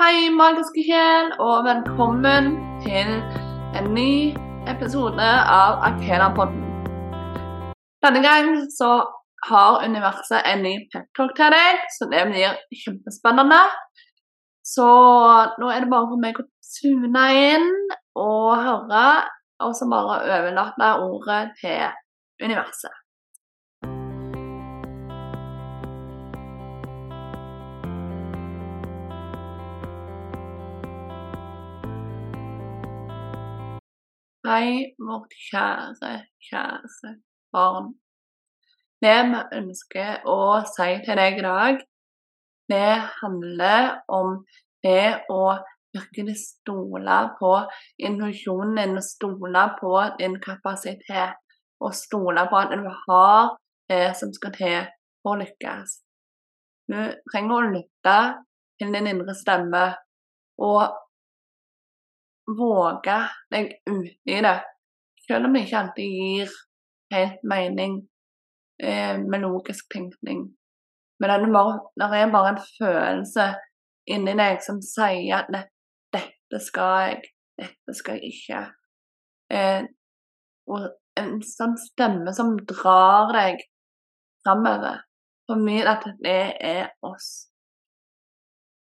Hei, magiske sjel, og velkommen til en ny episode av Akela-podden. Denne gang så har universet en ny peptalk til deg, så det blir kjempespennende. Så nå er det bare for meg å tune inn og høre, og så bare overlate ordet til universet. Hei, vårt kjære, kjære barn. Det vi ønsker å si til deg i dag, det handler om det å virkelig stole på intuisjonen din, stole på din kapasitet, og stole på at du har det som skal til for å lykkes. Du trenger å lytte til din indre stemme og våge deg ut i det, selv om det ikke alltid gir helt mening eh, med logisk tenkning. Men det er, bare, det er bare en følelse inni deg som sier at dette skal jeg, dette skal jeg ikke. Eh, og en sånn stemme som drar deg framover. For mye at det er oss.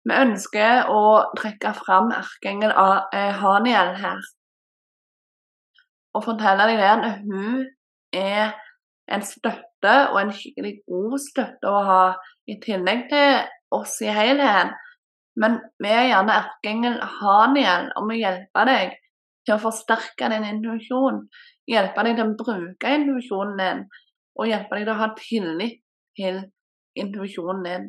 Vi ønsker å trekke fram erkeengel eh, Haniel her og fortelle deg at hun er en støtte, og en skikkelig god støtte å ha, i tillegg til oss i helheten. Men vi er gjerne erkeengel Haniel om å hjelpe deg til å forsterke din intuisjon. Hjelpe deg til å bruke intuisjonen din, og hjelpe deg til å ha tillit til intuisjonen din.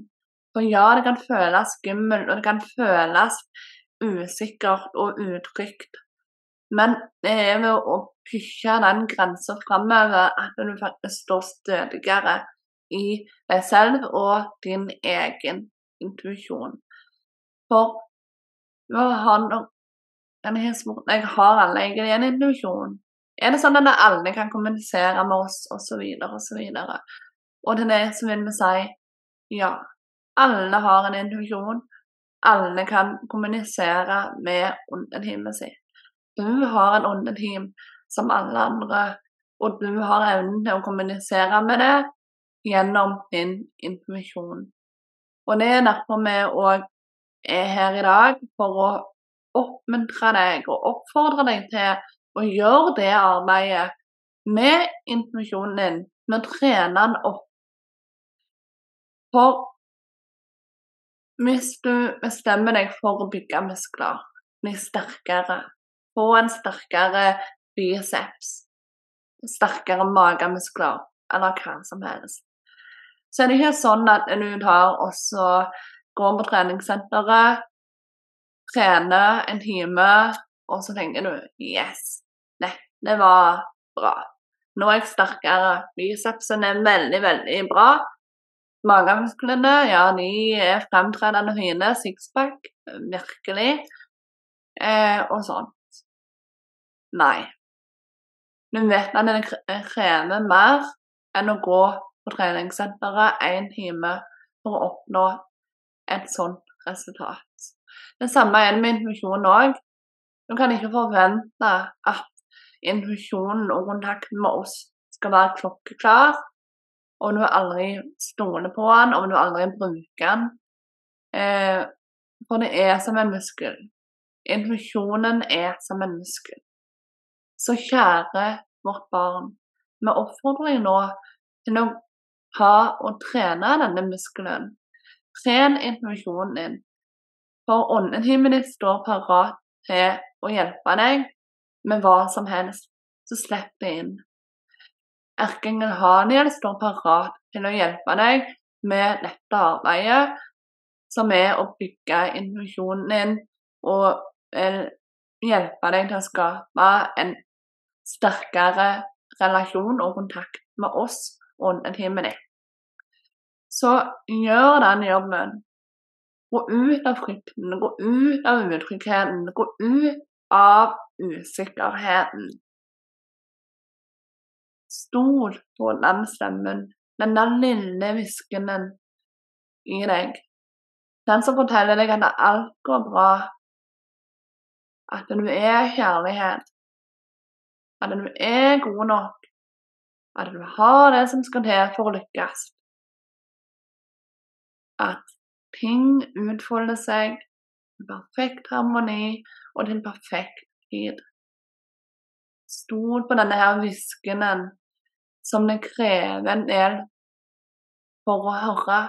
For ja, det kan føles skummelt, og det kan føles usikkert og utrygt. Men det er ved å pushe den grensa framover at du faktisk står stødigere i deg selv og din egen intuisjon. For nå har jeg spurt jeg har alle egentlig en intuisjon. Er det sånn at alle kan kommunisere med oss, osv., osv.? Og, og til det så vil vi si ja. Alle har en intuisjon. Alle kan kommunisere med åndetimen sin. Du har en åndeteam som alle andre, og du har evnen til å kommunisere med det gjennom din intuisjon. Og det er derfor vi òg er her i dag, for å oppmuntre deg og oppfordre deg til å gjøre det arbeidet med intuisjonen din, med å trene den opp. For hvis du bestemmer deg for å bygge muskler, bli sterkere, få en sterkere biceps, sterkere magemuskler eller hva som helst, så er det ikke sånn at du tar og så går på treningssenteret, trener en time, og så tenker du Yes, nei, det var bra. Nå er jeg sterkere. Bicepsen er veldig, veldig bra. Magemusklene, ja, de er fremtredende fine. Sixpack, virkelig. Eh, og sånt. Nei. Du vet at det krever mer enn å gå på treningssenteret én time for å oppnå et sånt resultat. Det samme er det med intuisjon òg. Du kan ikke forvente at intuisjonen og kontakten med oss skal være klokkeklar og du aldri stoler på den, og du aldri bruker den. Eh, for det er som en muskel. Intuisjonen er som en muskel. Så kjære vårt barn, vi oppfordrer deg nå til å ha og trene denne muskelen. Tren intuisjonen din, for åndetimen din står parat til å hjelpe deg med hva som helst. Så slipp det inn. Erkeengel Haniel står parat til å hjelpe deg med dette arbeidet, som er å bygge intuisjonen din og hjelpe deg til å skape en sterkere relasjon og kontakt med oss og åndeteamet din. Så gjør den jobben. Gå ut av frykten, gå ut av utryggheten, gå ut av usikkerheten. Stol på den stemmen, den der lille hviskenen i deg. Den som forteller deg at alt går bra, at du er kjærlighet, at du er god nok, at du har det som skal til for å lykkes. At ting utfolder seg i perfekt harmoni og til perfekt tid. Stol på denne her hviskenen som det krever en del for å høre,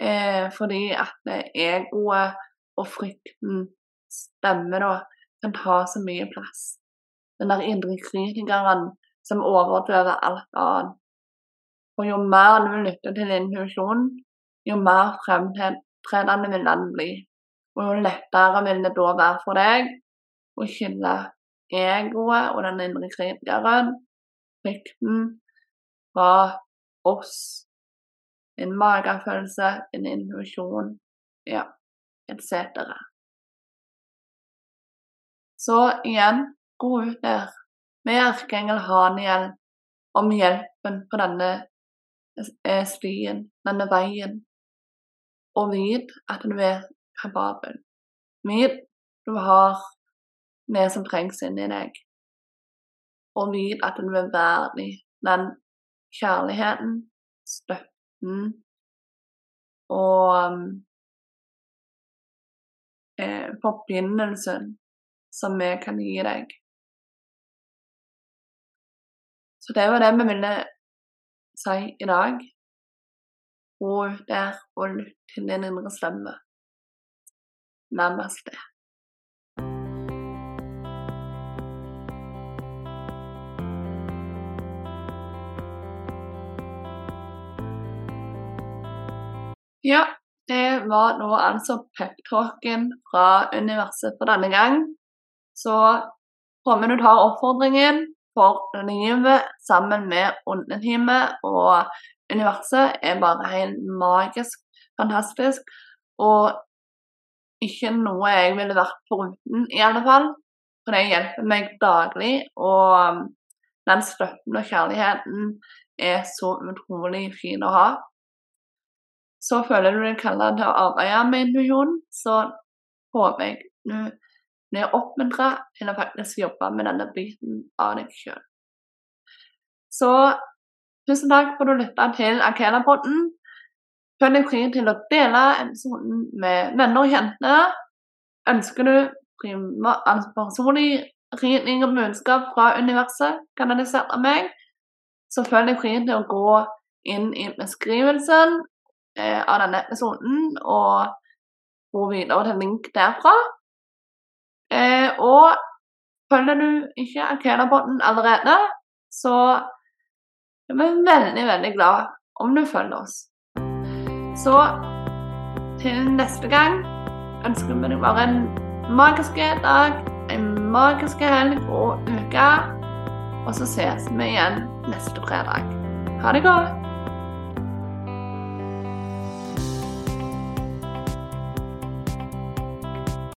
eh, fordi at egoet og frykten stemmer da kan ta så mye plass. Den der indre kritikeren som overdøver alt annet. Og jo mer du lytter til intuisjonen, jo mer fremtredende vil den bli. Og jo lettere vil det da være for deg å skille egoet og den indre kritikeren, frykten, fra oss. En magefølelse, en intuisjon, ja, etc. Så igjen, gå ut der med erkeengel Haniel om hjelpen på denne eh, stien, denne veien, og vit at du er kapabel. Vit du har det som trengs inni deg, og vit at du er verdig den kjærligheten, støtten og eh, forbindelsen som vi kan gi deg. Så det var det vi ville si i dag. Gå der og lytt til din indre stemme. Namaste. Ja, det var nå altså peptalken fra universet for denne gang. Så håper du tar oppfordringen for livet sammen med åndetimet og universet er bare helt magisk fantastisk. Og ikke noe jeg ville vært foruten, i alle fall. For det hjelper meg daglig, og den støtten og kjærligheten er så utrolig fin å ha. Så føler du deg kalla til å arbeide med intuisjon, så håper jeg du blir oppmuntra til å faktisk jobbe med denne biten av deg sjøl. Så tusen takk for at du lytta til Akela-podden. Følg deg fri til å dele episoden med venner og kjente. Ønsker du altså personlig ridning og budskap fra universet kanalisert av meg, så følg deg fri til å gå inn i beskrivelsen eh, av denne episoden og gå videre til link derfra. Eh, og følger du ikke Arkena-podden allerede, så er vi veldig, veldig glad om du følger oss. Så til neste gang ønsker vi deg bare en magisk dag, en magisk helg og uke. Og så ses vi igjen neste fredag. Ha det godt.